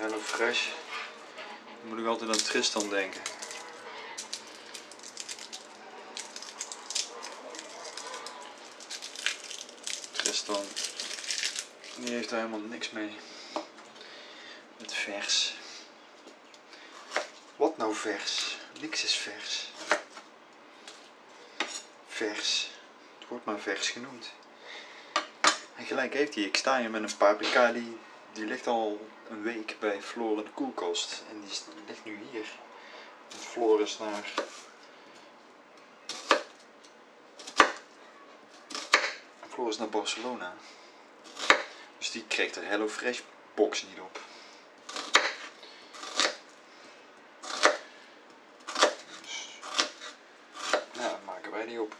Hello Fresh. Dan moet ik altijd aan Tristan denken. Tristan, die heeft daar helemaal niks mee. Met vers. Wat nou vers? Niks is vers. Vers. Het wordt maar vers genoemd. En gelijk heeft hij. Ik sta hier met een paprika die, die ligt al een week bij Floor in de koelkast. En die, ligt nu hier. Want Floor is naar... Floor is naar Barcelona. Dus die kreeg de HelloFresh box niet op. Dus, ja, dat maken wij die op.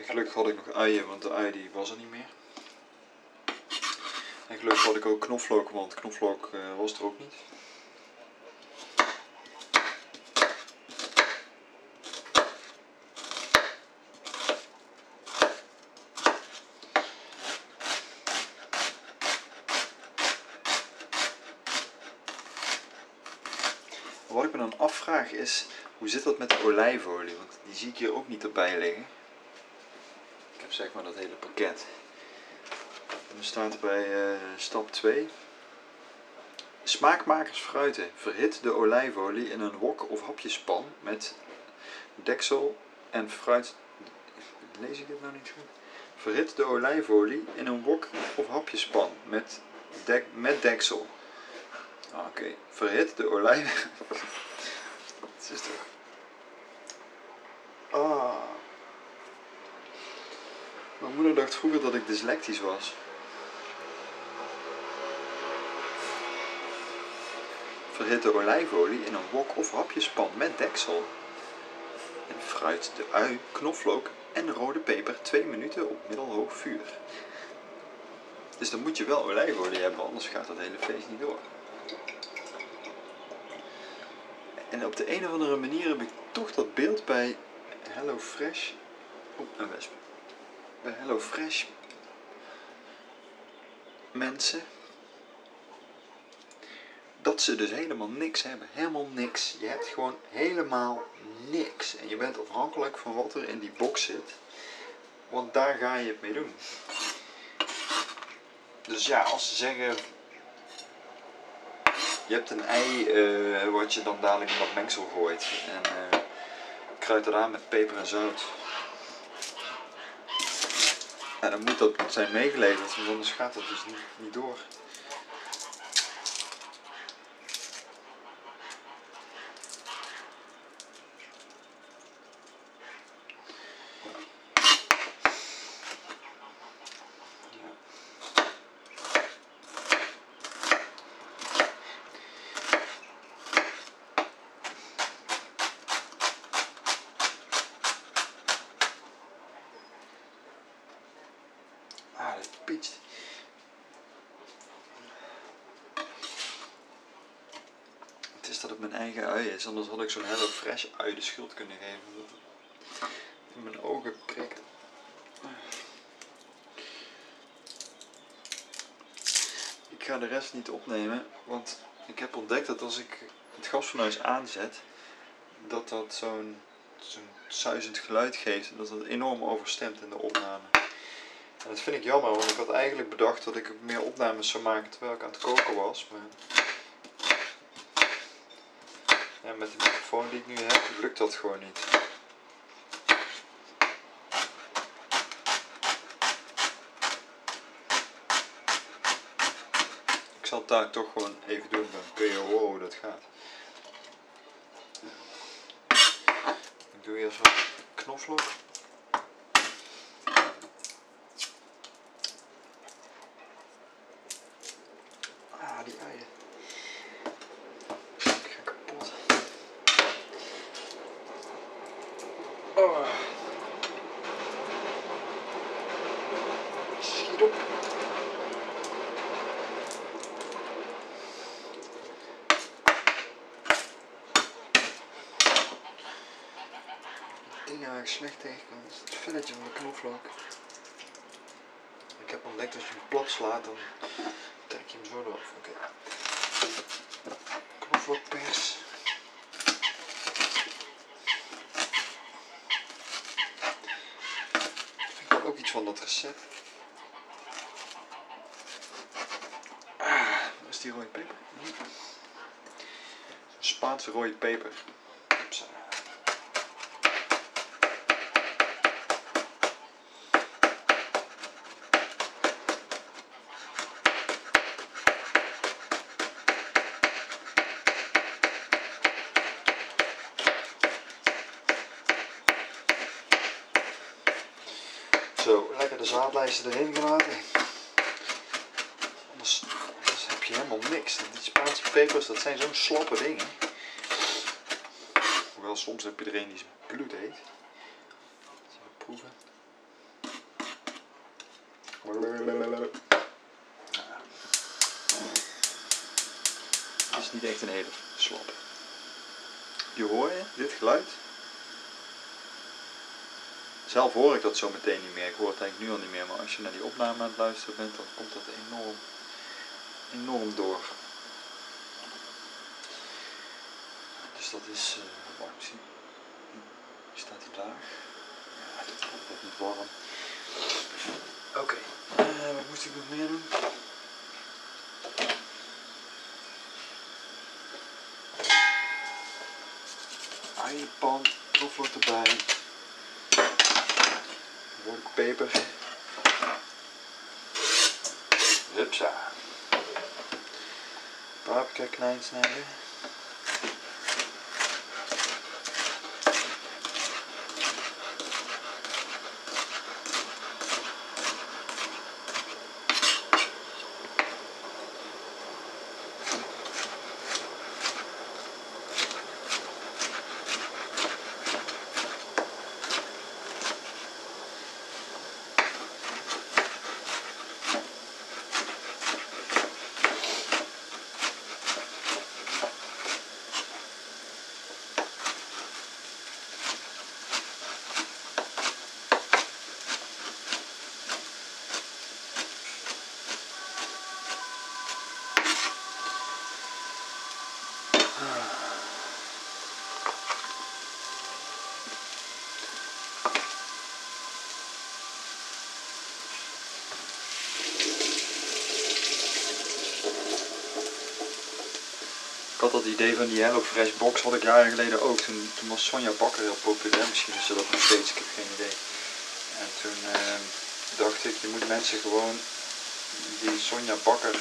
En gelukkig had ik nog uien, want de ui die was er niet meer. En gelukkig had ik ook knoflook, want knoflook eh, was er ook niet. Wat ik me dan afvraag is, hoe zit dat met de olijfolie? Want die zie ik hier ook niet erbij liggen. Zeg maar dat hele pakket. En dan staat bij eh, stap 2. Smaakmakers fruiten. Verhit de olijfolie in een wok of hapjespan met deksel en fruit... Lees ik dit nou niet goed? Verhit de olijfolie in een wok of hapjespan met, dek, met deksel. Ah, Oké, verhit de olijf. Het is toch. Ah. Mijn moeder dacht vroeger dat ik dyslectisch was. Verhit de olijfolie in een wok of hapjespan met deksel. En fruit de ui, knoflook en rode peper 2 minuten op middelhoog vuur. Dus dan moet je wel olijfolie hebben, anders gaat dat hele feest niet door. En op de een of andere manier heb ik toch dat beeld bij Hello Fresh. Oeh, een wesp. Bij Hello Fresh mensen. Dat ze dus helemaal niks hebben. Helemaal niks. Je hebt gewoon helemaal niks. En je bent afhankelijk van wat er in die box zit. Want daar ga je het mee doen. Dus ja, als ze zeggen je hebt een ei eh, wat je dan dadelijk in dat mengsel gooit. En eh kruid het aan met peper en zout. En dan moet dat zijn meegeleverd, want anders gaat het dus niet, niet door. Dat pietst. Het is dat het mijn eigen ui is, anders had ik zo'n Hello Fresh ui de schuld kunnen geven. in mijn ogen prikt. Ik ga de rest niet opnemen, want ik heb ontdekt dat als ik het gasfornuis aanzet, dat dat zo'n zo'n suizend geluid geeft en dat het enorm overstemt in de opname. En dat vind ik jammer, want ik had eigenlijk bedacht dat ik meer opnames zou maken terwijl ik aan het koken was. Maar met de microfoon die ik nu heb, lukt dat gewoon niet. Ik zal het daar toch gewoon even doen, dan kun je horen hoe dat gaat. Ik doe eerst wat knoflook. Ah, die uien. Ik ga kapot. Oh. Schiet op. enige waar ik slecht tegen kan is het velletje van de knoflook. Ik heb ontdekt als je hem plat slaat, dan trek je hem zo eraf. Oké. Knoflookpers. Ik heb ook iets van dat recept. Ah, is die rode peper? Hier. Spaanse rode peper. Zaadlijsten erin gelaten. Anders, heb je helemaal niks. Die Spaanse pepers, dat zijn zo'n slappe dingen. Hoewel soms heb je er een die is bloed heet. Even proeven. Het is niet echt een hele slap. Je hoor je dit geluid? Zelf hoor ik dat zo meteen niet meer. Ik hoor het eigenlijk nu al niet meer. Maar als je naar die opname aan het luisteren bent, dan komt dat enorm, enorm door. Dus dat is. Uh, oh, zie. Staat hij laag? Ja, dat wordt niet warm. Oké, eh, wat moest ik nog meer doen? Aaienpan, knoflook erbij. Peper. Hupsa. Paprika klein snijden. Dat idee van die Hello Fresh box had ik jaren geleden ook. Toen, toen was Sonja Bakker heel populair, misschien is ze dat nog steeds, ik heb geen idee. En toen ehm, dacht ik, je moet mensen gewoon die Sonja Bakker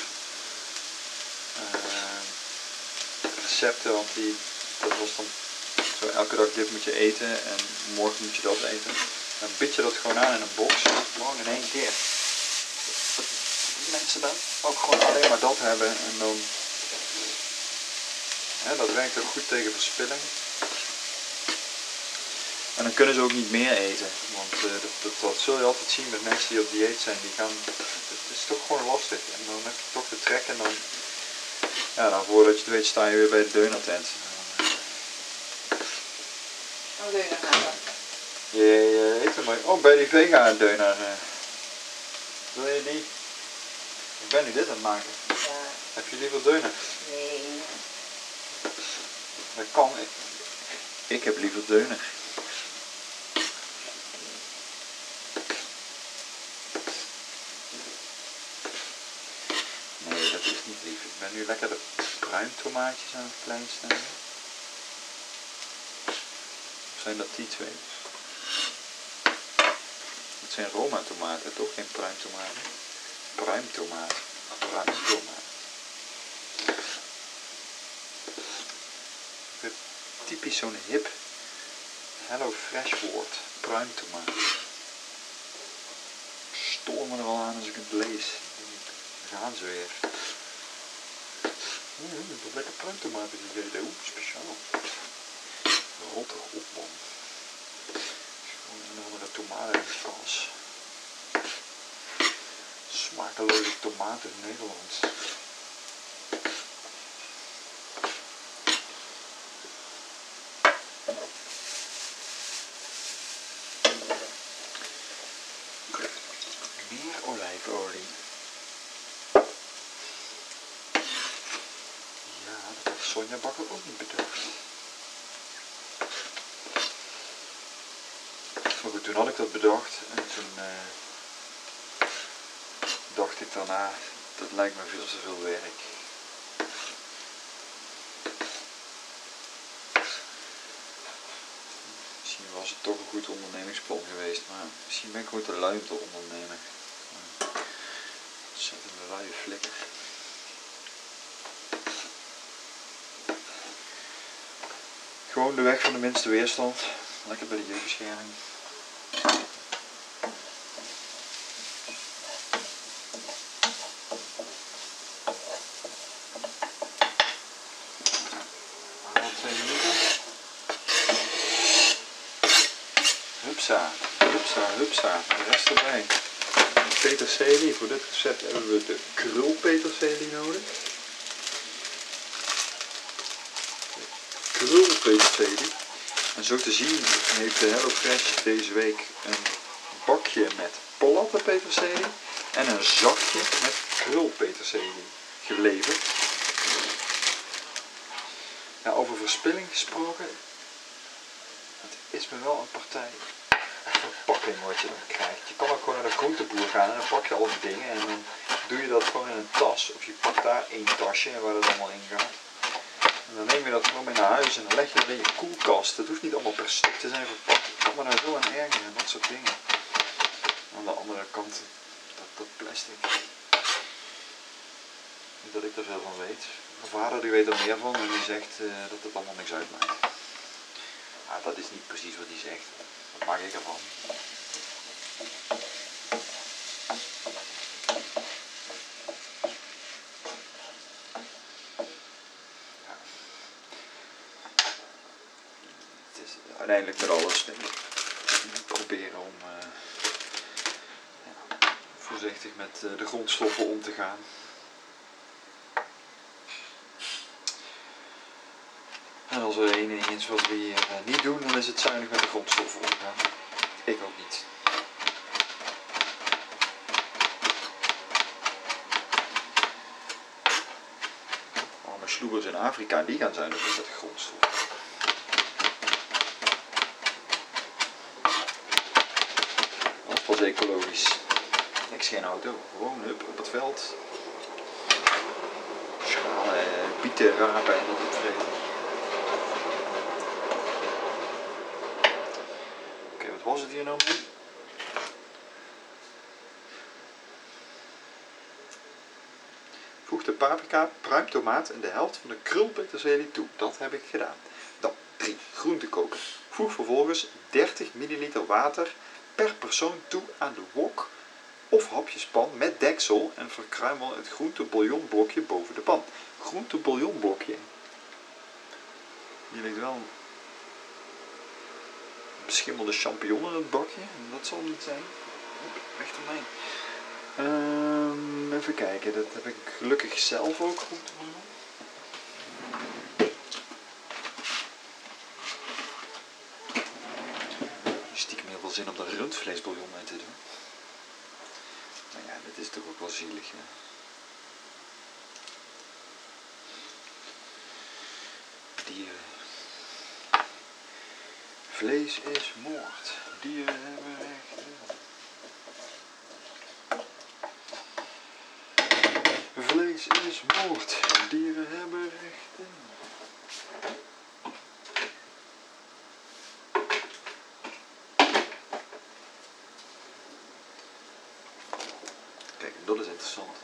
ehm, recepten, want die, dat was dan zo elke dag dit moet je eten en morgen moet je dat eten. Dan bid je dat gewoon aan in een box, gewoon in één keer. Dat mensen dan ook gewoon alleen maar dat hebben en dan Dat werkt ook goed tegen verspilling. En dan kunnen ze ook niet meer eten. Want uh, dat, dat, dat, zul je altijd zien met mensen die op dieet zijn. Die gaan, het is toch gewoon lastig. En dan heb je toch de trek en dan, ja, dan voordat je het weet sta je weer bij de deunertent. Wat doe je je eet hem maar. Oh, bij die vega deuner. Uh. Wil je die? Ik ben nu dit aan het maken. Ja, Heb je liever deuner? Dat. Ik, heb liever deuner. Nee, dat is niet lief. Ik ben nu lekker de pruimtomaatjes aan het klein snijden. Of zijn dat die twee? Het zijn Roma tomaten, toch? Geen pruimtomaten. Pruimtomaat. Pruimtomaat. Typisch zo'n hip Hello Fresh woord. Pruimtomaat. Stoor me er al aan als ik het lees. Dan gaan ze weer. Mm, heb lekker pruimtomaten gegeten. Oeh, speciaal. Rotte op man. Gewoon een andere tomaten en kaas. Smakeloze tomaten in Nederland. Sonja Bakker ook niet bedacht. Maar goed, toen had ik dat bedacht en toen eh, dacht ik daarna, dat lijkt me veel te veel werk. Misschien was het toch een goed ondernemingsplan geweest, maar misschien ben ik gewoon te lui om te. Ontzettende luie flikker. Gewoon de weg van de minste weerstand. Lekker bij de jeugdbescherming. Al twee minuten. Hupsa, hupsa, hupsa. De rest erbij. Voor dit recept hebben we de krulpeterselie nodig. krulpeterselie. En zo te zien heeft de HelloFresh deze week een bakje met platte peterselie en een zakje met krulpeterselie geleverd. Over verspilling gesproken, het is me wel een partij je. Je kan ook gewoon naar de groenteboer gaan en dan pak je al die dingen en dan doe je dat gewoon in een tas of je pakt daar één tasje waar het allemaal in gaat. En dan neem je dat gewoon mee naar huis en dan leg je het in je koelkast. Het hoeft niet allemaal per stuk te zijn verpakt. Ik kan me daar zo aan ergeren, dat soort dingen. Aan de andere kant, dat, dat plastic. Niet dat ik er veel van weet. Mijn vader die weet er meer van en die zegt eh, dat het allemaal niks uitmaakt. Maar dat is niet precies wat hij zegt. Wat maak ik ervan? Ja. Het is uiteindelijk met alles proberen om eh, ja, voorzichtig met eh, de grondstoffen om te gaan. En als er één ding wat we hier eh, niet doen, dan is het zuinig met de grondstoffen omgaan. Ik ook niet. Arme sloebers in Afrika, die gaan zuinig met de grondstoffen. Pas ecologisch. Niks geen auto, gewoon hup op het veld. Schalen, eh, bieten, rapen en dat opvreten. Oké, wat was het hier nou mee? Voeg de paprika, pruimtomaat en de helft van de krulpeterselie toe. Dat heb ik gedaan. Dan 3. Groente koken. Voeg vervolgens 30 ml water per persoon toe aan de wok of hapjespan met deksel en verkruimel het groentebouillonblokje boven de pan. Groentebouillonblokje. Hier ligt wel beschimmelde champignon in het bakje. Dat zal niet zijn. Weg ermee. Ehm, even kijken, dat heb ik gelukkig zelf ook goed doen. Stiekem heel veel zin om er rundvleesbouillon mee te doen. Maar ja, dit is toch ook wel zielig. Hè? Dieren. Vlees is moord. Dieren hebben rechten. Vlees is moord. Dieren hebben rechten. Kijk, dat is interessant.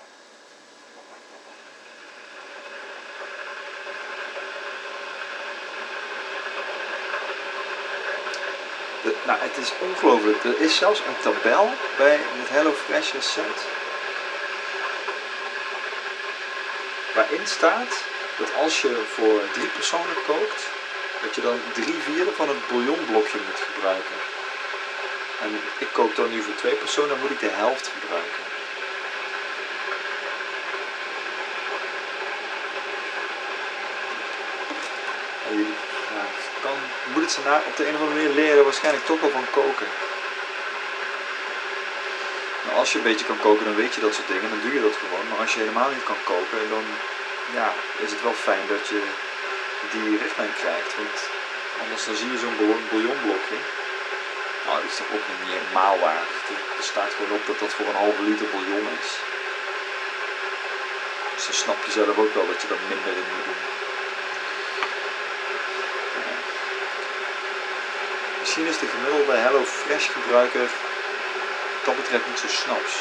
Nou, het is ongelooflijk. Er is zelfs een tabel bij het HelloFresh recept. Waarin staat dat als je voor drie personen kookt, dat je dan drie vierde van het bouillonblokje moet gebruiken. En ik kook dan nu voor twee personen, dan moet ik de helft gebruiken. En je moet het ze op de een of andere manier leren, waarschijnlijk toch wel van koken. Maar als je een beetje kan koken, dan weet je dat soort dingen, dan doe je dat gewoon. Maar als je helemaal niet kan koken, dan ja, is het wel fijn dat je die richtlijn krijgt. Want anders dan zie je zo'n bouillon- bouillonblokje. Nou, die is toch ook niet helemaal waar. Er staat gewoon op dat dat voor een halve liter bouillon is. Dus dan snap je zelf ook wel dat je er minder in moet doen. Misschien is de gemiddelde Hello Fresh gebruiker wat dat betreft niet zo snaps.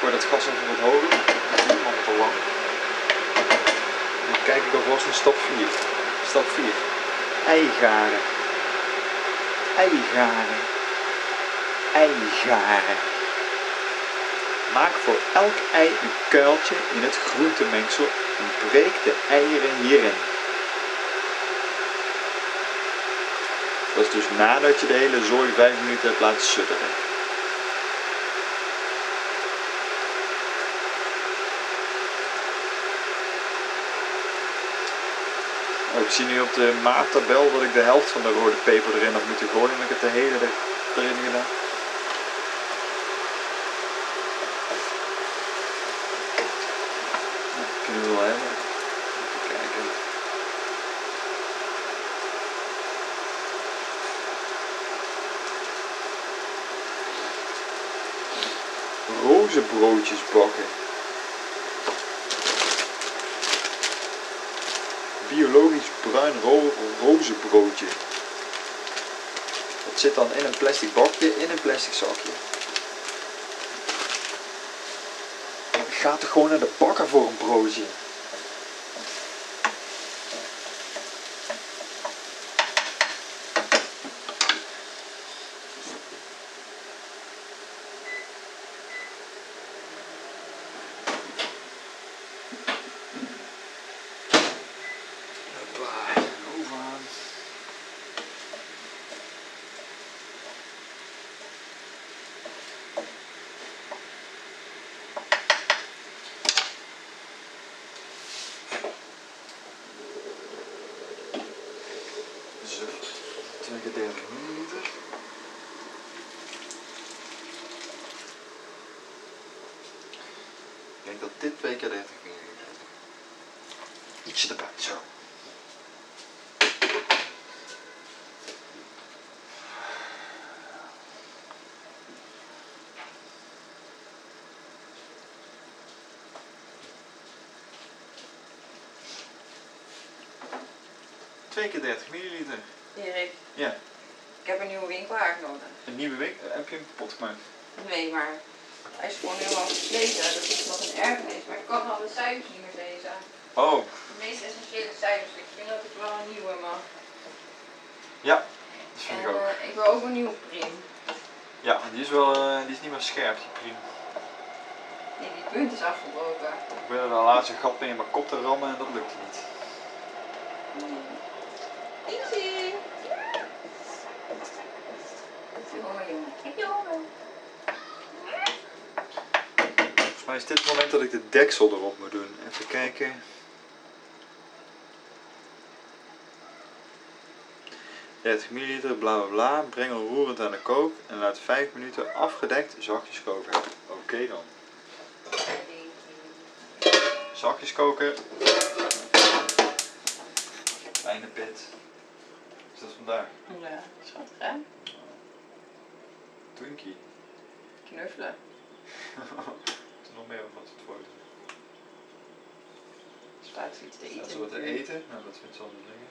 Gooi dat gas even wat hoger. Dat duurt nog te lang. Dan kijk ik alvast naar stap 4. Stap 4. Eigaren. Eigaren. Eigaren. Maak voor elk ei een kuiltje in het groentemengsel en breek de eieren hierin. Dat is dus nadat je de hele zooi 5 minuten hebt laten sudderen. Oh, ik zie nu op de maattabel dat ik de helft van de rode peper erin had moeten gooien en ik heb de hele er, erin gedaan. Ja, kunnen we wel hebben. Even kijken. Rozenbroodjes bakken. Biologisch bruin ro rozenbroodje. Dat zit dan in een plastic bakje, in een plastic zakje. Ga toch gewoon naar de bakker voor een broodje. Hoppa, oven aan. Zo, twee keer 30 milliliter. Ik denk dat dit twee keer 30 milliliter is. Ietsje erbij, zo. Twee keer 30 milliliter. Erik, Ja, ik heb een nieuwe winkel aangenomen. een nieuwe week. Heb je hem kapot gemaakt? Nee, maar hij is gewoon helemaal versleten. Dat is nog een erfenis. Maar ik kan al de cijfers niet meer lezen. Oh, De meest essentiële cijfers. Ik vind dat ik wel een nieuwe mag. ja, dat vind En ik ook. eh, ik wil ook een nieuwe prim. Ja, die is wel, eh, die is niet meer scherp, die prima. Nee, die punt is afgebroken. Ik ben er de laatste gat mee in mijn kop te rammen en dat lukte niet. Jongen, jongen. Jongen. Volgens mij is dit het moment dat ik de deksel erop moet doen. Even kijken. ...30 milliliter, bla bla bla. Breng roerend aan de kook en laat 5 minuten afgedekt zachtjes koken. Oké dan. Zachtjes koken. Kleine pit. Is dat vandaag? Ja, schattig hè? Twinkie. Knuffelen. Is er nog meer wat het is? Staat er iets te eten? Staat ze wat te eten? Nou, dat vindt ze altijd dingen.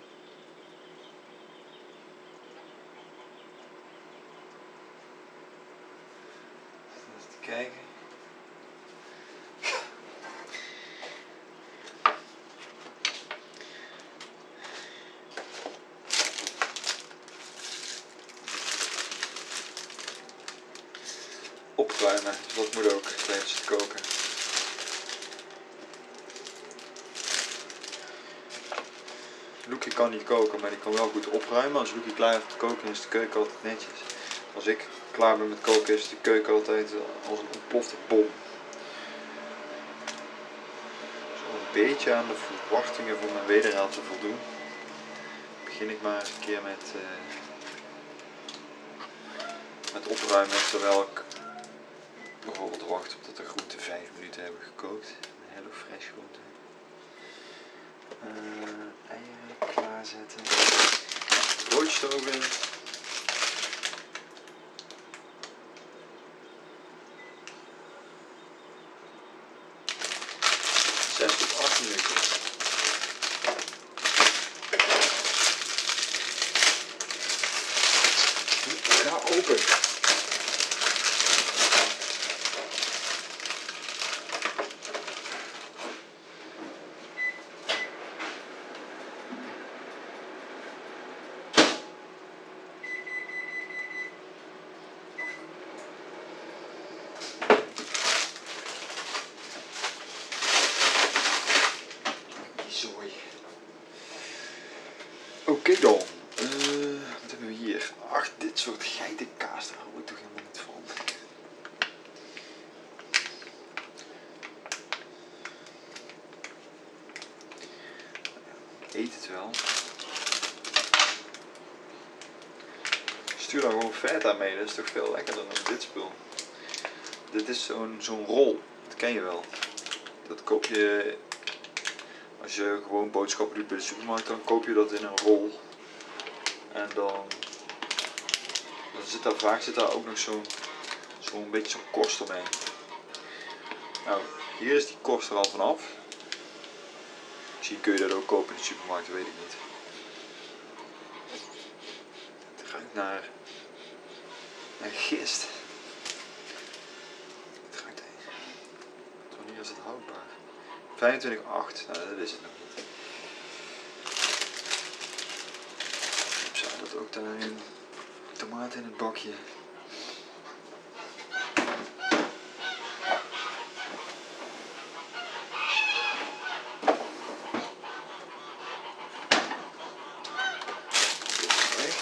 Eens te kijken. Dus dat moet ook tijdens het koken. Loekie kan niet koken, maar die kan wel goed opruimen. Als Loekie klaar is met koken, is de keuken altijd netjes. Als ik klaar ben met koken, is de keuken altijd als een ontplofte bom. Dus om een beetje aan de verwachtingen van mijn wederhaal te voldoen, begin ik maar eens een keer met, eh, met opruimen terwijl ik bijvoorbeeld wacht op dat de groenten 5 minuten hebben gekookt. Een hele fresh groente. Eh, eieren klaarzetten. 6 tot 8 minuten. Ga open. Zooi. Oké dan. Eh, wat hebben we hier? Ach, dit soort geitenkaas, daar hou ik toch helemaal niet van. Ik eet het wel. Stuur dan gewoon feta mee, dat is toch veel lekkerder dan dit spul. Dit is zo'n zo'n rol, dat ken je wel. Dat koop je als je gewoon boodschappen doet bij de supermarkt, dan koop je dat in een rol. En dan, dan zit daar vaak zit daar ook nog zo'n zo'n beetje zo'n korst omheen. Nou, hier is die korst er al vanaf. Misschien kun je dat ook kopen in de supermarkt, weet ik niet. Het ruikt naar, naar gist. Het ruikt Wanneer is het houdbaar? 25,8. Nou, dat is het nog niet. Ik zou dat ook daarin. Tomaten in het bakje. Dit is weg.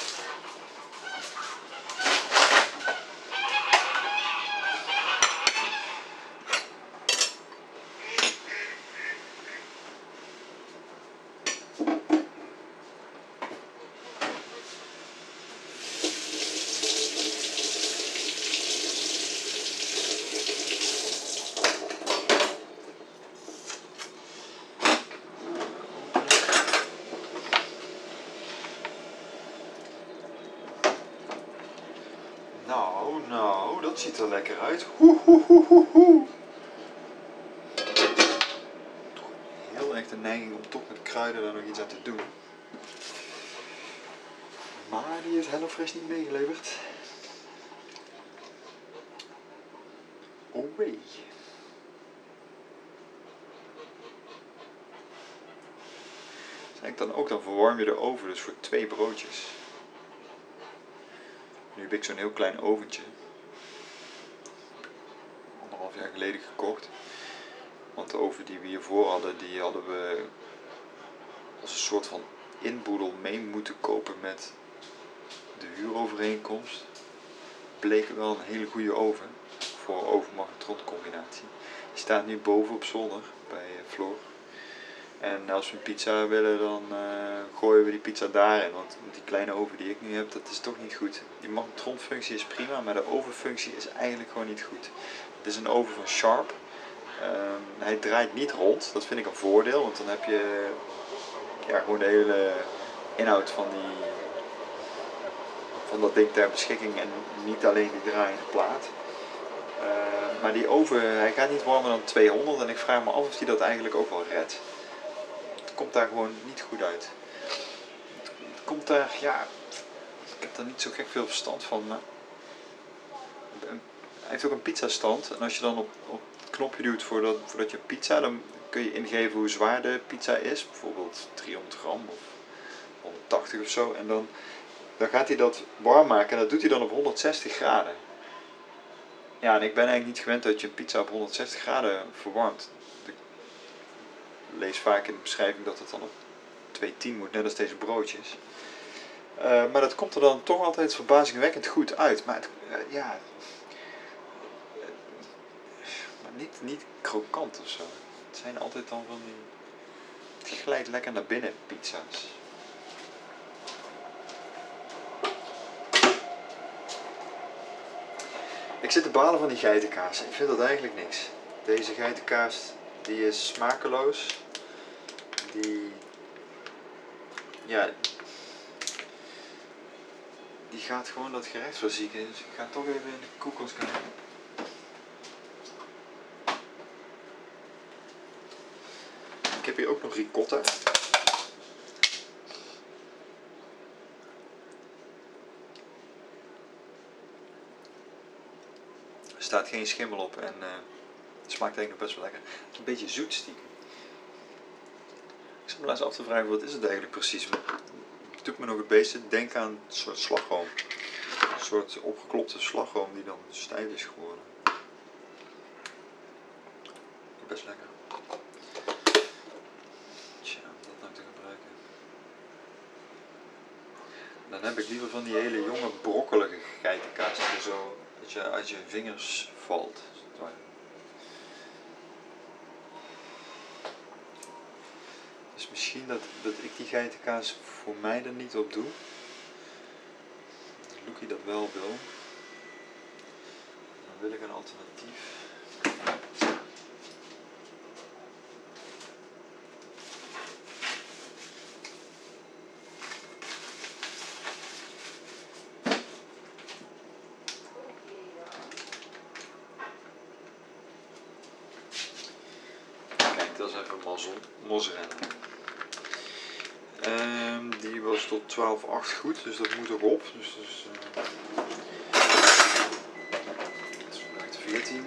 Nou, nou, dat ziet er lekker uit. Hoe, hoe, heel erg de neiging om toch met kruiden daar nog iets aan te doen. Maar die heeft HelloFresh niet meegeleverd. Oh wee. Zeg dan ook, dan verwarm je de oven dus voor twee broodjes. Nu heb ik zo'n heel klein oventje. Jaar geleden gekocht. Want de oven die we hiervoor hadden, die hadden we als een soort van inboedel mee moeten kopen met de huurovereenkomst. Bleek wel een hele goede oven voor oven-magnetron combinatie. Die staat nu boven op zolder bij eh, Floor. En als we een pizza willen, dan eh, gooien we die pizza daarin. Want die kleine oven die ik nu heb, dat is toch niet goed. Die magnetronfunctie is prima, maar de ovenfunctie is eigenlijk gewoon niet goed. Het is een oven van Sharp. Ehm, hij draait niet rond, dat vind ik een voordeel, want dan heb je ja, gewoon de hele inhoud van, die, van dat ding ter beschikking en niet alleen die draaiende plaat. Ehm, maar die oven, hij gaat niet warmer dan 200 en ik vraag me af of hij dat eigenlijk ook wel redt het komt daar gewoon niet goed uit. Het, komt daar, ja, ik heb daar niet zo gek veel verstand van, maar heeft ook een pizzastand en als je dan op, op het knopje duwt voordat, voordat je pizza, dan kun je ingeven hoe zwaar de pizza is, bijvoorbeeld 300 gram of 180 of zo, en dan, dan gaat hij dat warm maken en dat doet hij dan op 160 graden. Ja, en ik ben eigenlijk niet gewend dat je een pizza op 160 graden verwarmt lees vaak in de beschrijving dat het dan op 210 moet, net als deze broodjes. Uh, maar dat komt er dan toch altijd verbazingwekkend goed uit. Maar het, uh, ja, maar niet, niet krokant of zo. Het zijn altijd dan van die. Het glijdt lekker naar binnen pizza's. Ik zit te balen van die geitenkaas. Ik vind dat eigenlijk niks. Deze geitenkaas die is smakeloos. Die. Ja. Die gaat gewoon dat gerecht verzieken. Dus ik ga toch even in de koelkast kijken. Ik heb hier ook nog ricotta. Er staat geen schimmel op en eh, het smaakt eigenlijk nog best wel lekker. Het is een beetje zoet stiekem. Ik zat me laatst af te vragen, wat is het eigenlijk precies? Het doet me nog het beetje denken aan een soort slagroom. Een soort opgeklopte slagroom die dan stijf is geworden. Best lekker. Tja, om dat nou te gebruiken. Dan heb ik liever van die hele jonge brokkelige geitenkaas die er zo dat uit je vingers valt. als. Dus misschien dat, dat ik die geitenkaas voor mij er niet op doe. Dat Loekie dat wel wil. Dan wil ik een alternatief. Kijk, dat is even mazzel. Mozzarella. Ehm, die was tot 12,8 goed, dus dat moet ook op. Dus, dus dat is vandaag de 14.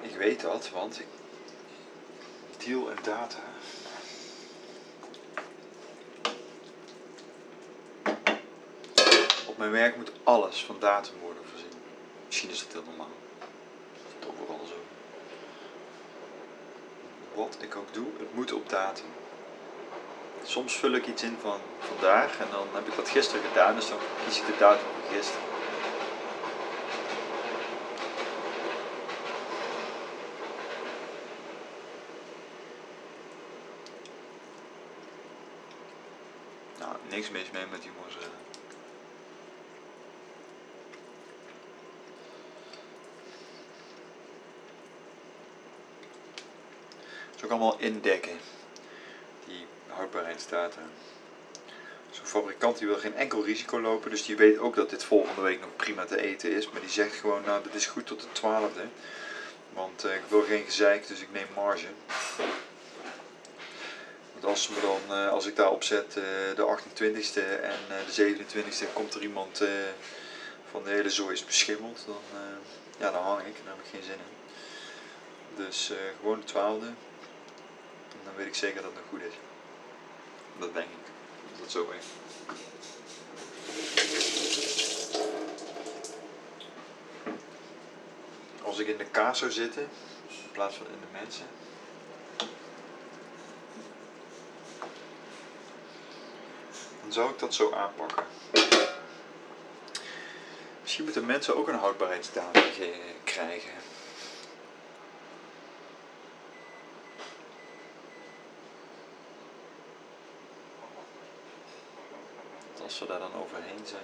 Ik weet dat, want ik deal en data. Op mijn werk moet alles van datum worden is dat heel normaal. Dat is het overal zo. Wat ik ook doe, het moet op datum. Soms vul ik iets in van vandaag en dan heb ik dat gisteren gedaan, dus dan kies ik de datum van gisteren. Nou, niks mis mee met die mozzarella. Het is ook allemaal indekken, die houdbaarheidsdata. Zo'n fabrikant die wil geen enkel risico lopen, dus die weet ook dat dit volgende week nog prima te eten is. Maar die zegt gewoon, nou dit is goed tot de 12e. Want eh, ik wil geen gezeik, dus ik neem marge. Want als, ze dan, eh, als ik daarop zet eh, de 28e en de 27e komt er iemand van de hele zooi is beschimmeld, dan, ja, dan hang ik daar heb ik geen zin in. Dus gewoon de 12e. Dan weet ik zeker dat het goed is. Dat denk ik. Dat het zo is. Als ik in de kaas zou zitten, in plaats van in de mensen. Dan zou ik dat zo aanpakken. Misschien moeten mensen ook een houdbaarheidsdatum ge- krijgen. We daar dan overheen zijn.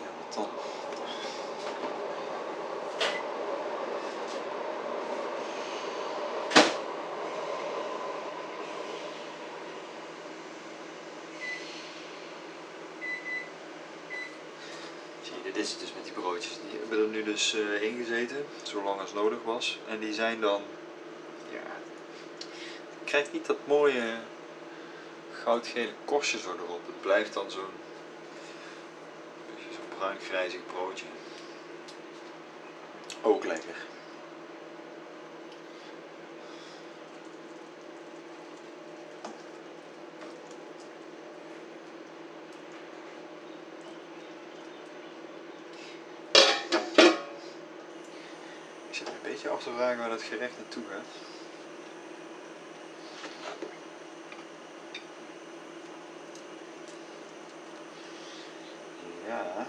Ja, wat dan? Dit is het dus met die broodjes. Die hebben er nu dus eh ingezeten, zolang als nodig was. En die zijn dan, krijgt niet dat mooie goudgele korstje zo erop. Het blijft dan zo'n, zo'n bruin-grijzig broodje. Ook lekker. Ik zit een beetje af te vragen waar dat gerecht naartoe gaat. Ja.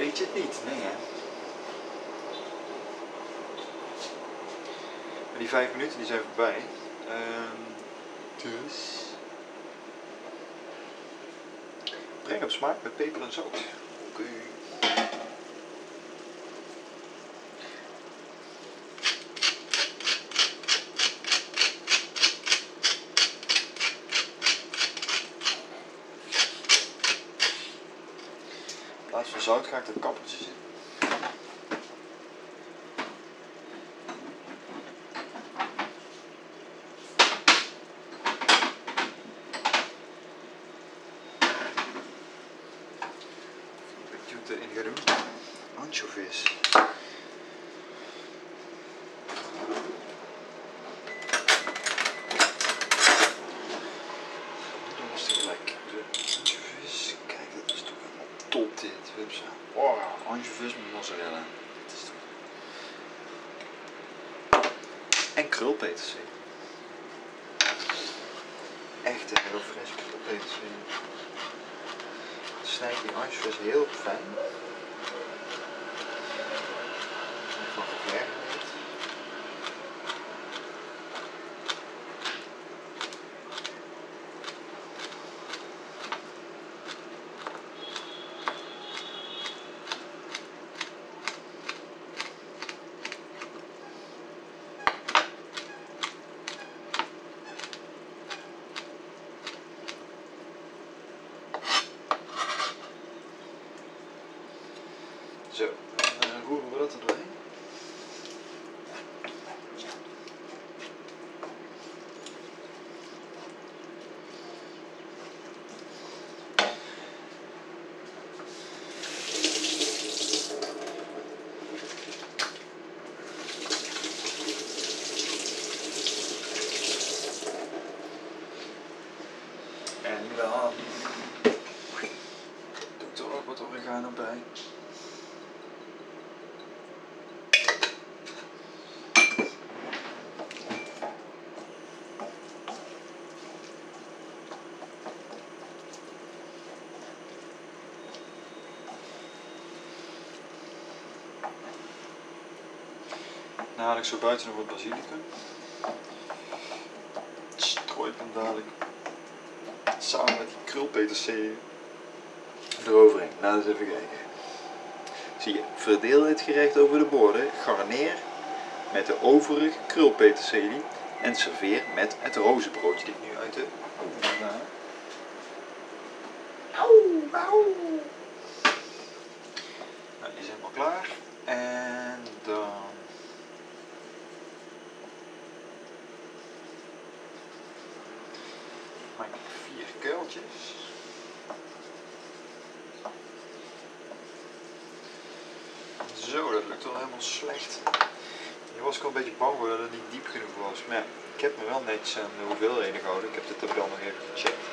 vergeet je het niet. Nee hè. Maar die vijf minuten die zijn voorbij. Ehm, dus... Breng op smaak met peper en zout. Oké. In plaats van zout ga ik er kappertjes in. Dan haal ik zo buiten nog wat basilicum. Strooi ik hem dadelijk samen met die krulpeterselie eroverheen. Nou, eens even kijken. Zie je, verdeel dit gerecht over de borden, garneer met de overige krulpeterselie en serveer met het rozenbroodje dit nu uit de oven haal. Auw, auw. Nou, die is helemaal klaar. En dan maak ik vier kuiltjes. Zo, dat lukt wel helemaal slecht. Nu was ik al een beetje bang voor dat het niet diep genoeg was. Maar ja, ik heb me wel netjes aan de hoeveelheden gehouden. Ik heb de tabel nog even gecheckt.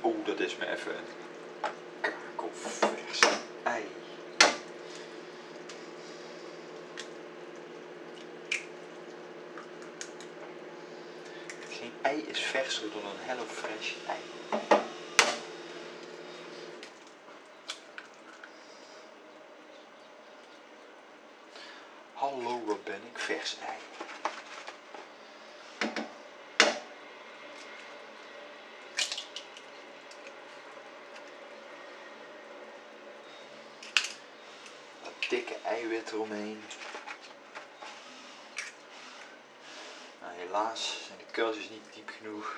Oh, dat is me even een kakelvers ei. Geen ei is verser dan een Hello Fresh ei. Hallo, wat ben ik? Vers ei. Dat eiwit eromheen. Nou, helaas zijn de kuiltjes niet diep genoeg.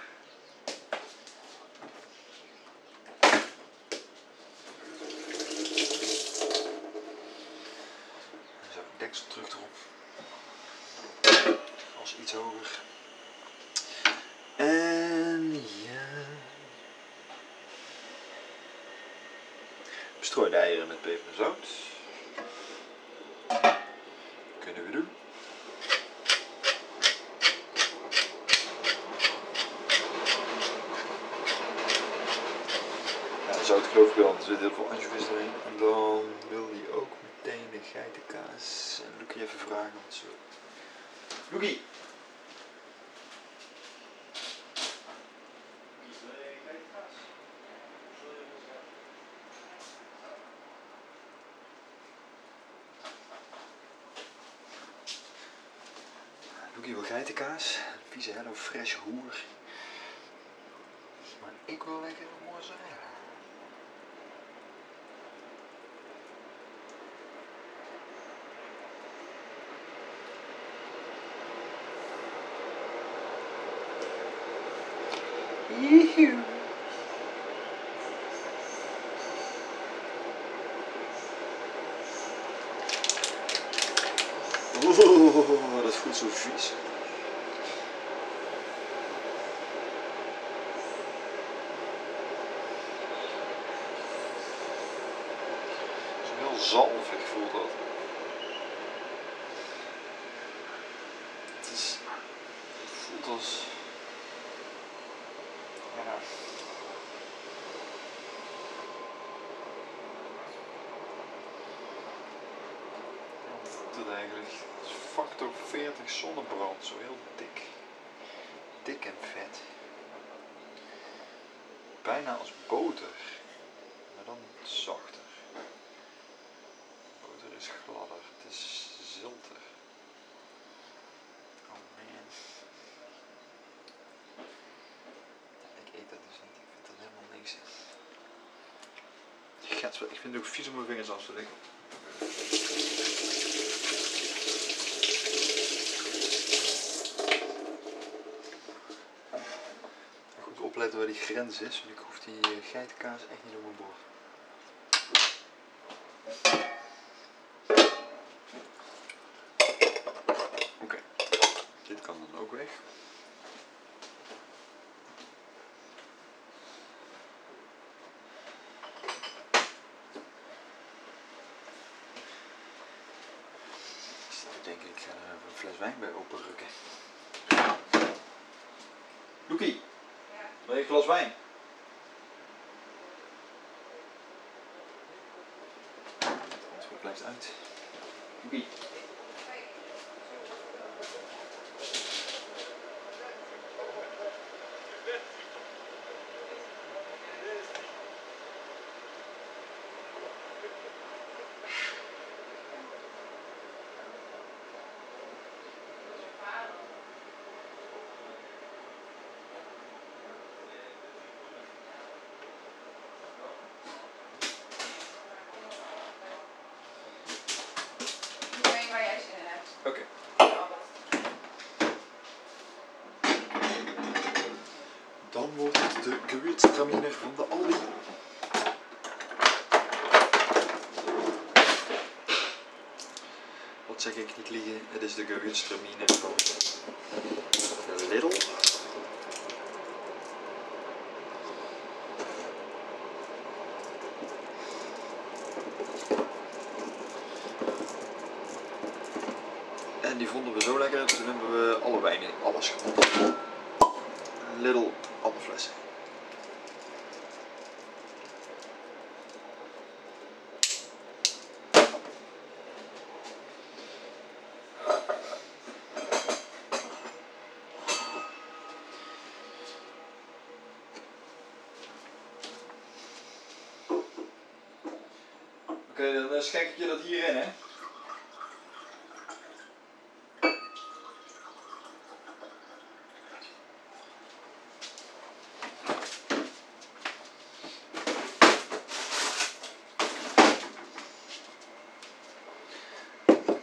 Zo, deksel terug erop. Als iets hoger. En ja. Bestrooi de eieren met peper en zout. Dus dit voor veel anchovies erin. En dan wil hij ook meteen de geitenkaas. En Luki even vragen wat ze wil. Loekie! Wil geitenkaas. Een vieze Hello Fresh hoer. Joehoe. Oh, dat voelt zo vies. Het is heel zalvig voelt dat. Het is, het voelt als, ja. Ja, Wat voelt het eigenlijk? Het is factor 40 zonnebrand, zo heel dik. Dik en vet. Bijna als boter, maar dan zachter. Boter is gladder, het is zilter. Oh man. Ik eet dat dus niet, ik vind dat helemaal niks. Ik vind het ook vies om mijn vingers af te leggen. Goed opletten waar die grens is, want ik hoef die eh, geitenkaas echt niet op mijn bord. Oké, dit kan dan ook weg. Ik ga er even een fles wijn bij openrukken. Loekie, wil je een glas wijn? Het antwoord blijft uit. Doe mee waar jij zin in hebt. Oké. Dan wordt gewürztraminer van de Aldi. Wat zeg ik niet liegen, het is de gewürztraminer van de Lidl. En die vonden we zo lekker, toen hebben we alle wijnen, alles gekocht. Lidl, alle flessen. Oké, dan eh, schenk ik je dat hierin, hè?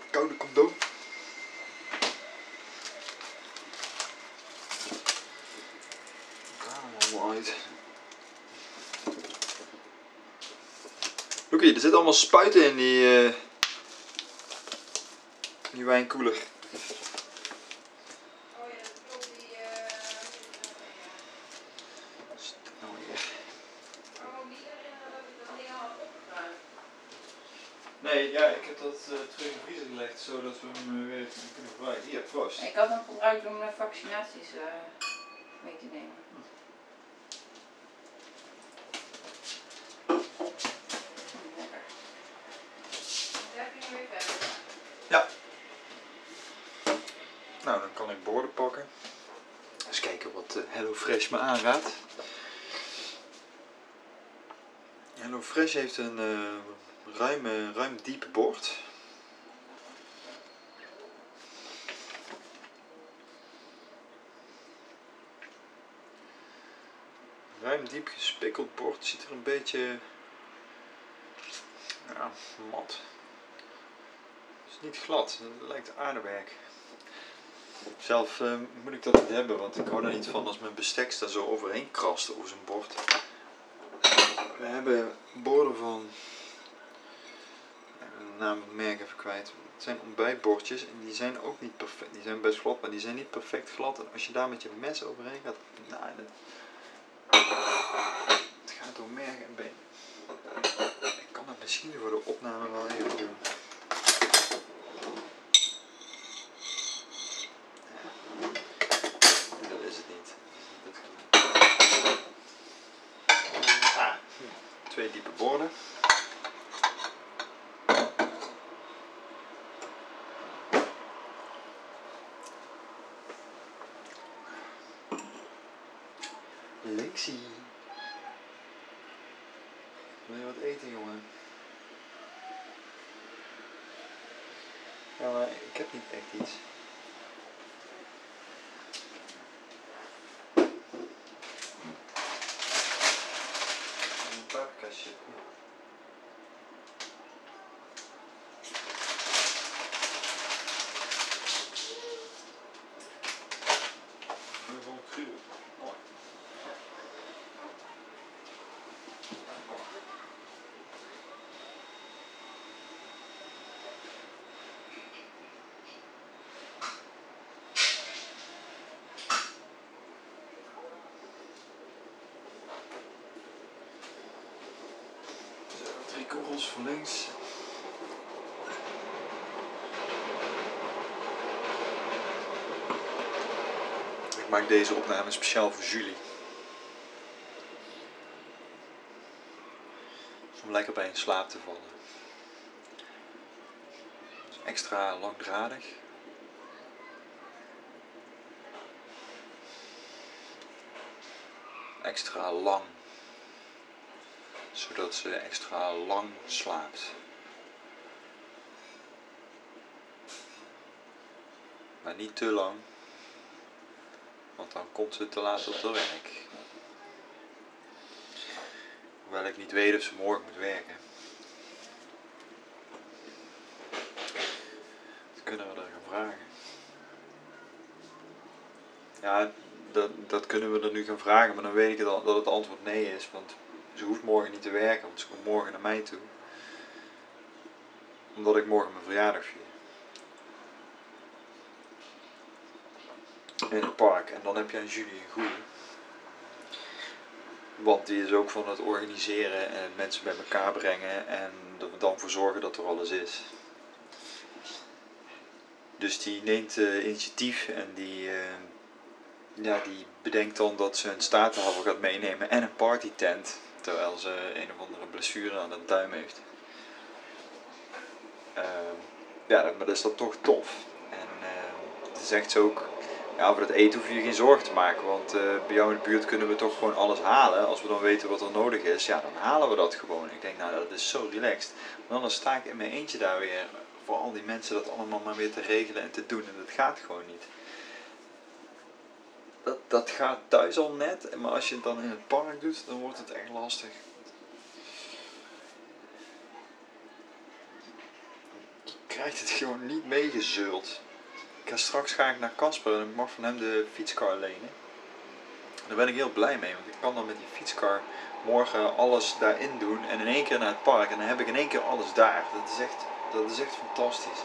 Koude condoom. Daar allemaal uit. Loekie, er zitten allemaal spuiten in die, eh die wijnkoeler. Oh ja, dat klopt die. eh, Wat is dit nou weer? Oh, niet herinneren dat ik dat ding al had opgeruimd. Nee, ja, ik heb dat eh, terug in de vriezer gelegd zodat we hem eh, weer kunnen gebruiken. Hier, proost. Ik had hem gebruikt om mijn vaccinaties eh, me aanraadt. HelloFresh heeft een eh, uh, ruim, ruim diep bord. Ruim diep gespikkeld bord ziet er een beetje mat. Het is niet glad, het lijkt aardewerk. Zelf eh, moet ik dat niet hebben, want ik hou er niet van als mijn bestek daar zo overheen krast over zijn bord. We hebben borden van, ik ben de naam het merk even kwijt. Het zijn ontbijtbordjes en die zijn ook niet perfect. Die zijn best glad, maar die zijn niet perfect glad. En als je daar met je mes overheen gaat, nou, het gaat door merg en been. Ik kan het misschien voor de opname wel even doen. Ja. Dat is het niet. Dat is niet het geval. Ah, hm. twee diepe borden. Wil je wat eten, jongen? Ja, maar ik heb niet echt iets. Een paprika chip. Gewoon cru. Mooi. Korrels voor links. Ik maak deze opname speciaal voor Julie. Om lekker bij in slaap te vallen. Extra langdradig. Extra lang zodat ze extra lang slaapt. Maar niet te lang, want dan komt ze te laat op haar werk. Hoewel ik niet weet of ze morgen moet werken. Dat kunnen we er gaan vragen. Ja, dat, dat kunnen we er nu gaan vragen, maar dan weet ik dat het antwoord nee is, want ze hoeft morgen niet te werken, want ze komt morgen naar mij toe. Omdat ik morgen mijn verjaardag vier. In het park. En dan heb je aan Julie een goeie. Want die is ook van het organiseren en mensen bij elkaar brengen en er dan voor zorgen dat er alles is. Dus die neemt uh, initiatief en die, uh, ja, die bedenkt dan dat ze een statenhaver gaat meenemen en een partytent. Terwijl ze een of andere blessure aan de duim heeft. Uh, ja, maar dat is dan toch tof. En uh, ze zegt ze ook, ja, voor het eten hoef je geen zorgen te maken. Want uh, bij jou in de buurt kunnen we toch gewoon alles halen. Als we dan weten wat er nodig is, ja, dan halen we dat gewoon. Ik denk, nou, dat is zo relaxed. Want dan sta ik in mijn eentje daar weer voor al die mensen dat allemaal maar weer te regelen en te doen. En dat gaat gewoon niet. Dat, dat gaat thuis al net, maar als je het dan in het park doet, dan wordt het echt lastig. Je krijgt het gewoon niet meegezeuld. Ga straks ga ik naar Casper en ik mag van hem de fietskar lenen. Daar ben ik heel blij mee, want ik kan dan met die fietskar morgen alles daarin doen en in één keer naar het park. En dan heb ik in één keer alles daar. Dat is echt, dat is echt fantastisch.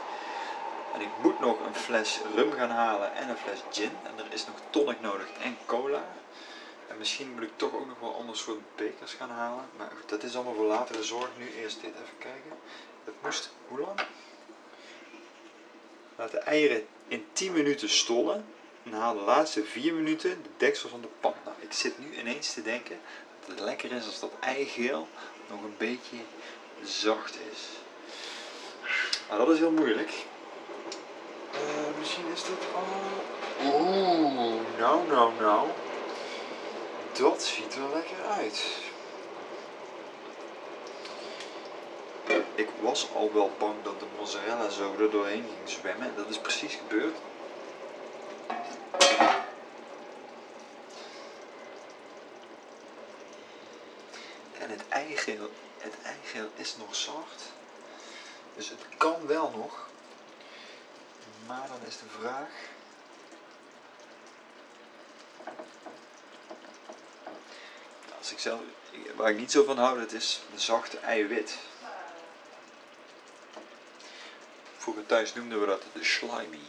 En ik moet nog een fles rum gaan halen en een fles gin. En er is nog tonic nodig en cola. En misschien moet ik toch ook nog wel ander soort bekers gaan halen. Maar goed, dat is allemaal voor latere zorg. Nu eerst dit even kijken. Het moest, hoe lang? Laat de eieren in 10 minuten stollen. En haal de laatste 4 minuten de deksel van de pan. Nou, ik zit nu ineens te denken dat het lekker is als dat eigeel nog een beetje zacht is. Maar dat is heel moeilijk. Uh, misschien is dit al. Oeh, nou, nou, nou. Dat ziet er lekker uit. Ik was al wel bang dat de mozzarella zo er doorheen ging zwemmen. Dat is precies gebeurd. eigeel, het eigeel is nog zacht. Dus het kan wel nog. Maar dan is de vraag. Als ik zelf, waar ik niet zo van hou, dat is de zachte eiwit. Vroeger thuis noemden we dat de slimy.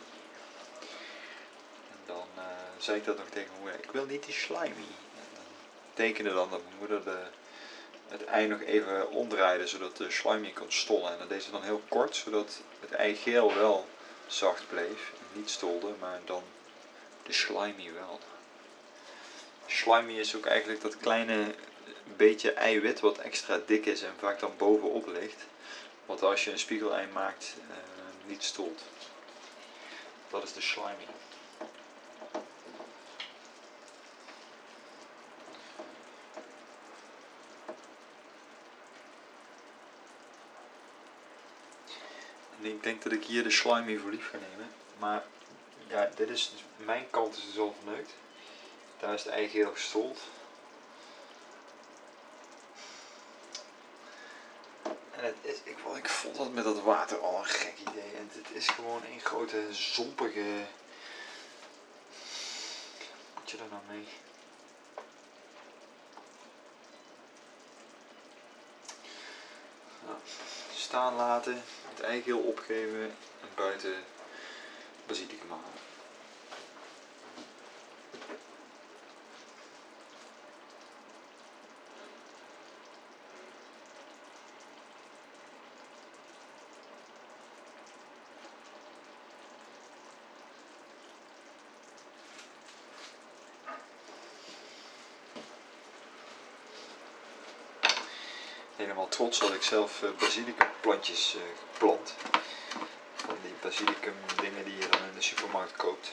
En dan eh, zei ik dat nog tegen mijn moeder. Ik wil niet die slimy. En dan tekende dan dat mijn moeder de, het ei nog even omdraaide zodat de slimy kon stollen. En dat deed ze dan heel kort, zodat het eigeel wel zacht bleef. En niet stolde, maar dan de slimy wel. Slimy is ook eigenlijk dat kleine beetje eiwit wat extra dik is en vaak dan bovenop ligt. Wat als je een spiegelei maakt uh, niet stolt. Dat is de slimy. Ik denk dat ik hier de slimy voor lief ga nemen. Maar ja, dit is dus, mijn kant is dus al verneukt. Daar is het ei geel gestold. En het is, ik, ik vond dat met dat water al een gek idee. En het is gewoon een grote zompige. Wat je daar nou mee? Nou, staan laten, het eigeel opgeven en buiten basilicum halen. helemaal trots dat ik zelf uh, uh, geplant. Van die basilicum dingen die je dan in de supermarkt koopt.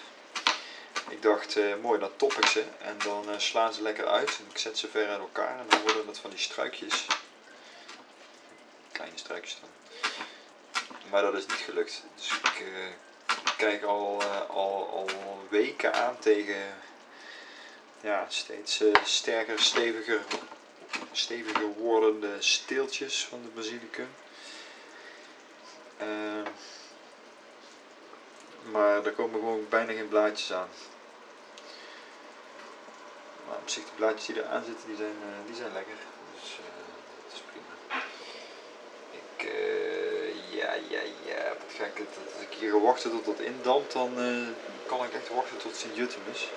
Ik dacht, uh, mooi, dan top ik ze en dan slaan ze lekker uit. En ik zet ze ver uit elkaar en dan worden dat van die struikjes. Kleine struikjes dan. Maar dat is niet gelukt. Dus ik kijk al, al, al weken aan tegen ja, steeds sterker, steviger steviger wordende steeltjes van de basilicum. Uh, maar er komen gewoon bijna geen blaadjes aan. Maar op zich de blaadjes die er aan zitten, die zijn, uh, die zijn lekker. Dus uh, dat is prima. Ik, ja, ja, ja, wat ga ik, als ik hier wachten tot het indampt, dan kan ik echt wachten tot Sint-Jutem is.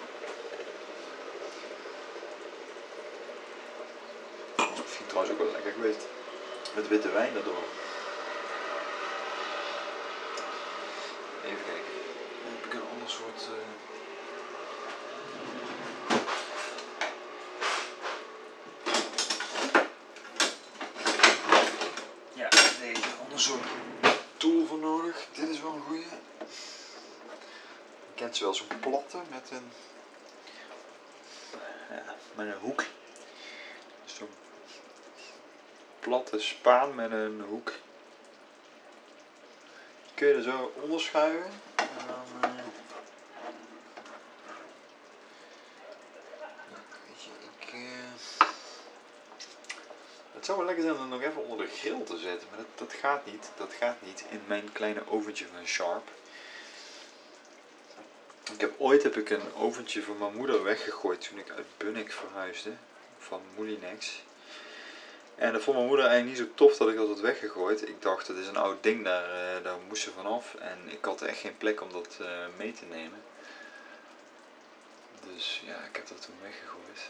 trouwens ook wel lekker geweest. Met witte wijn erdoor. Even kijken. Dan heb ik soort. Uh... Ja, nee, een ander soort tool voor nodig. Dit is wel een goeie. Je kent ze wel zo'n platte met een. Ja, met een hoek platte spaan met een hoek. kun je er zo onderschuiven. En dan, uh, weet je, ik, uh, het zou wel lekker zijn om het nog even onder de grill te zetten, maar dat, dat gaat niet. Dat gaat niet in mijn kleine oventje van Sharp. Ik heb, ooit heb ik een oventje van mijn moeder weggegooid toen ik uit Bunnik verhuisde. Van Moulinex. En dat vond mijn moeder eigenlijk niet zo tof dat ik dat had weggegooid. Ik dacht, het is een oud ding, daar, uh, daar moest ze vanaf. En ik had echt geen plek om dat uh, mee te nemen. Dus ja, ik heb dat toen weggegooid.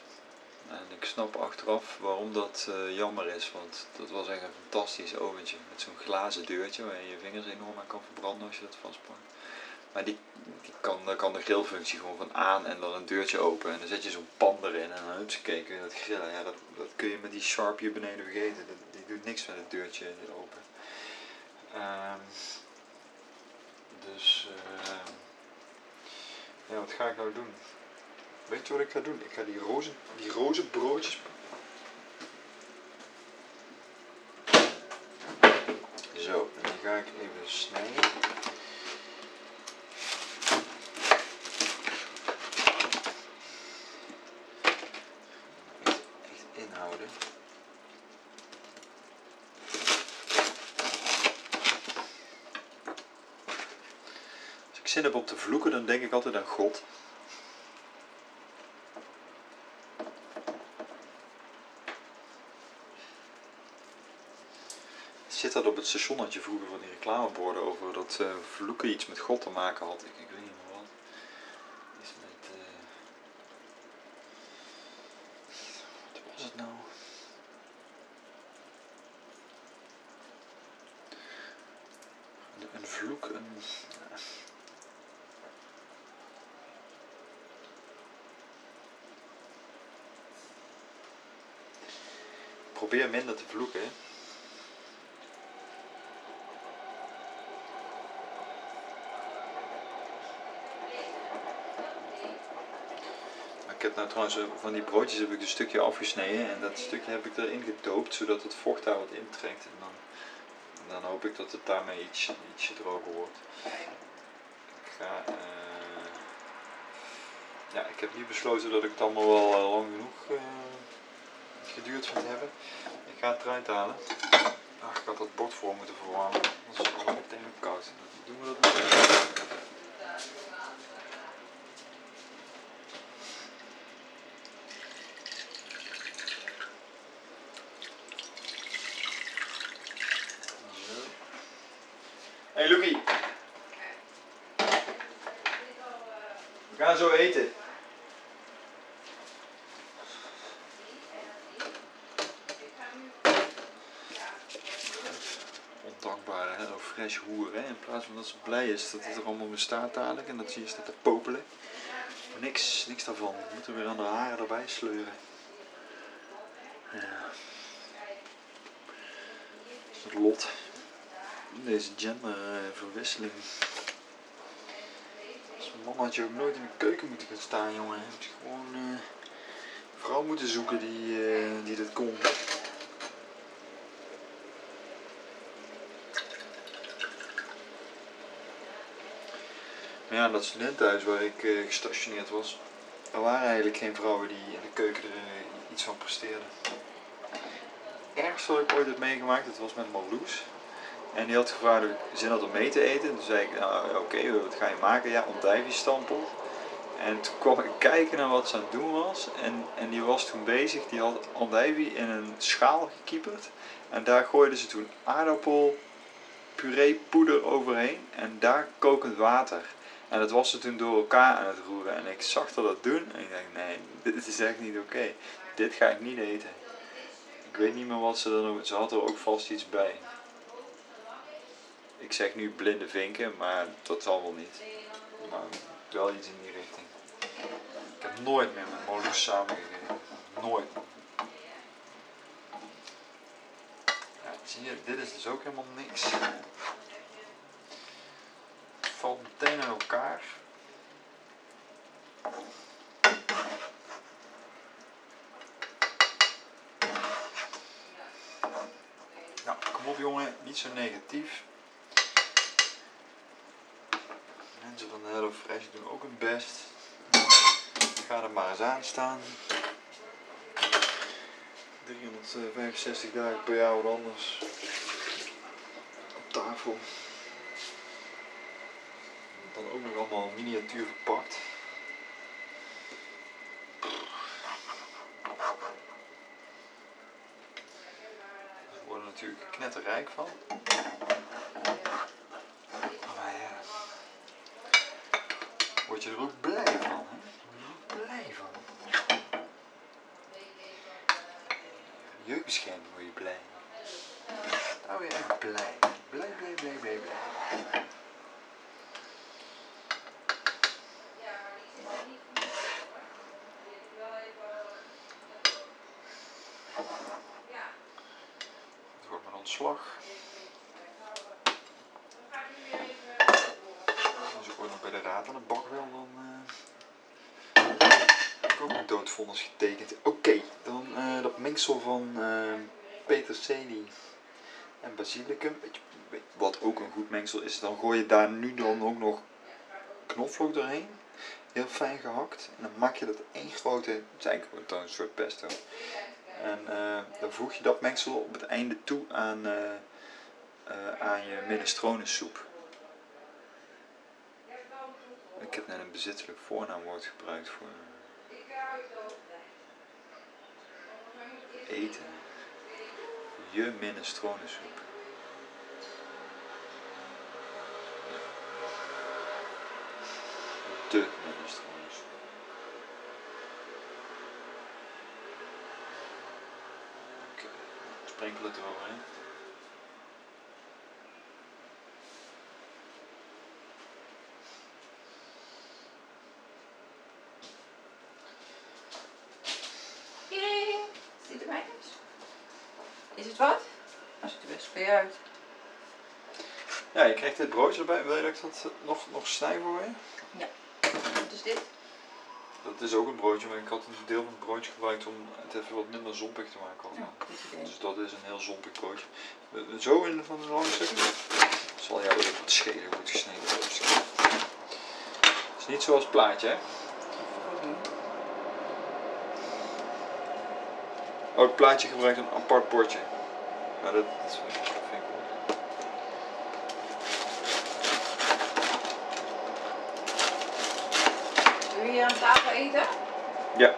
En ik snap achteraf waarom dat uh, jammer is, want dat was echt een fantastisch oventje. Met zo'n glazen deurtje waar je je vingers enorm aan kan verbranden als je dat vastpakt. Maar die, kan, daar kan de grillfunctie gewoon van aan en dan een deurtje open. En dan zet je zo'n pan erin en dan kun je dat grillen. Ja, dat, dat kun je met die Sharp hier beneden vergeten. Dat, die doet niks met het deurtje open. Um, dus, uh, ja, wat ga ik nou doen? Weet je wat ik ga doen? Ik ga die roze, die roze broodjes. Zo, en die ga ik even snijden. Echt inhouden. Als ik zin heb om te vloeken, dan denk ik altijd aan God. Het station had je vroeger van die reclameborden over dat uh, vloeken iets met God te maken had. Ik, ik weet niet meer wat. Is met. Uh... Wat was het nou? Een, een vloek, een. Probeer minder te vloeken. Hè? Ik heb nou trouwens van die broodjes heb ik een stukje afgesneden en dat stukje heb ik erin gedoopt zodat het vocht daar wat intrekt. En dan, dan hoop ik dat het daarmee iets, ietsje droger wordt. Ik ga, uh, ja, ik heb nu besloten dat ik het allemaal wel uh, lang genoeg geduurd vind hebben. Ik ga het eruit halen. Ach, ik had dat bord voor moeten verwarmen, anders is het meteen koud. Doen we dat meteen. Hey Lucky. We gaan zo eten. Ondankbare Hello Fresh hoer, hè? In plaats van dat ze blij is dat het er allemaal bestaat dadelijk en dat ze hier staat te popelen. Niks, niks daarvan. We moeten weer aan de haren erbij sleuren. Ja. Is het lot deze genderverwisseling. Als man had je ook nooit in de keuken moeten gaan staan, jongen. Je gewoon uh, een vrouw moeten zoeken die, uh, die dat kon. Maar ja, dat studentenhuis waar ik uh, gestationeerd was, er waren eigenlijk geen vrouwen die in de keuken er iets van presteerden. Het ergste wat ik ooit heb meegemaakt, dat was met Marloes. En die had gevraagd of zin had om mee te eten. Toen zei ik, nou oké, wat ga je maken? Ja, ondijviestampel. En toen kwam ik kijken naar wat ze aan het doen was. En, en die was toen bezig, die had andijvie in een schaal gekieperd. En daar gooiden ze toen aardappel, puree, poeder overheen. En daar kokend water. En dat was ze toen door elkaar aan het roeren. En ik zag haar dat doen. En ik dacht, nee, dit is echt niet oké. Dit ga ik niet eten. Ik weet niet meer wat ze er nog... Ze had er ook vast iets bij. Ik zeg nu blinde vinken, maar dat zal wel niet. Maar wel iets in die richting. Ik heb nooit meer met Molus samengegeten. Nooit. Ja, zie je, dit is dus ook helemaal niks. Het valt meteen in elkaar. Nou, kom op jongen, niet zo negatief. Mensen van Hello Fresh doen ook hun best. Ga er maar eens aan staan. 365 dagen per jaar wat anders. Op tafel. Dan ook nog allemaal miniatuur verpakt. Daar worden natuurlijk knetterrijk van. word je er ook blij van. Hè? Word je er ook blij van. Jeugdbescherming word je blij. Daar word je echt blij. Blij, blij, blij, blij, blij. Als ik ooit nog bij de raad aan de bak wil, dan uh, heb ik ook een doodvonnis getekend. Oké, dan uh, dat mengsel van uh, peterselie en basilicum. Wat ook een goed mengsel is, dan gooi je daar nu dan ook nog knoflook doorheen. Heel fijn gehakt. En dan maak je dat één grote, het is eigenlijk een soort pesto. En dan voeg je dat mengsel op het einde toe aan, aan je minestronesoep. heb net een bezittelijk voornaamwoord gebruikt voor eten. Je minestronensoep. De minestronensoep. Oké, eroverheen. Iedereen, ziet er mij eens? Is het wat? Als ik er best bij uit. Ja, je krijgt dit broodje erbij. Wil je dat ik dat nog, nog snij voor je? Wat is dit? Dat is ook een broodje, maar ik had een deel van het broodje gebruikt om het even wat minder zompig te maken. Ja. Dus dat is een heel zompig broodje. Zo in van de lange stukken? Zal jou ook wat schelen goed gesneden worden. Het is niet zoals het plaatje, hè? Ook niet. Oh, het plaatje gebruikt een apart bordje. Maar dat, dat vind ik, dat vind ik wel. Wil je hier aan tafel eten? Ja.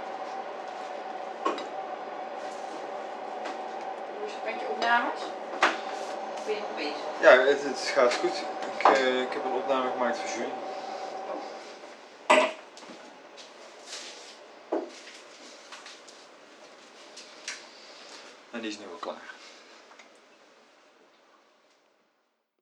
Hoe is het met je opnames? Of ben je nog bezig? Ja, het, het gaat goed. Ik, eh, ik heb een opname gemaakt voor Julie. En die is nu al klaar.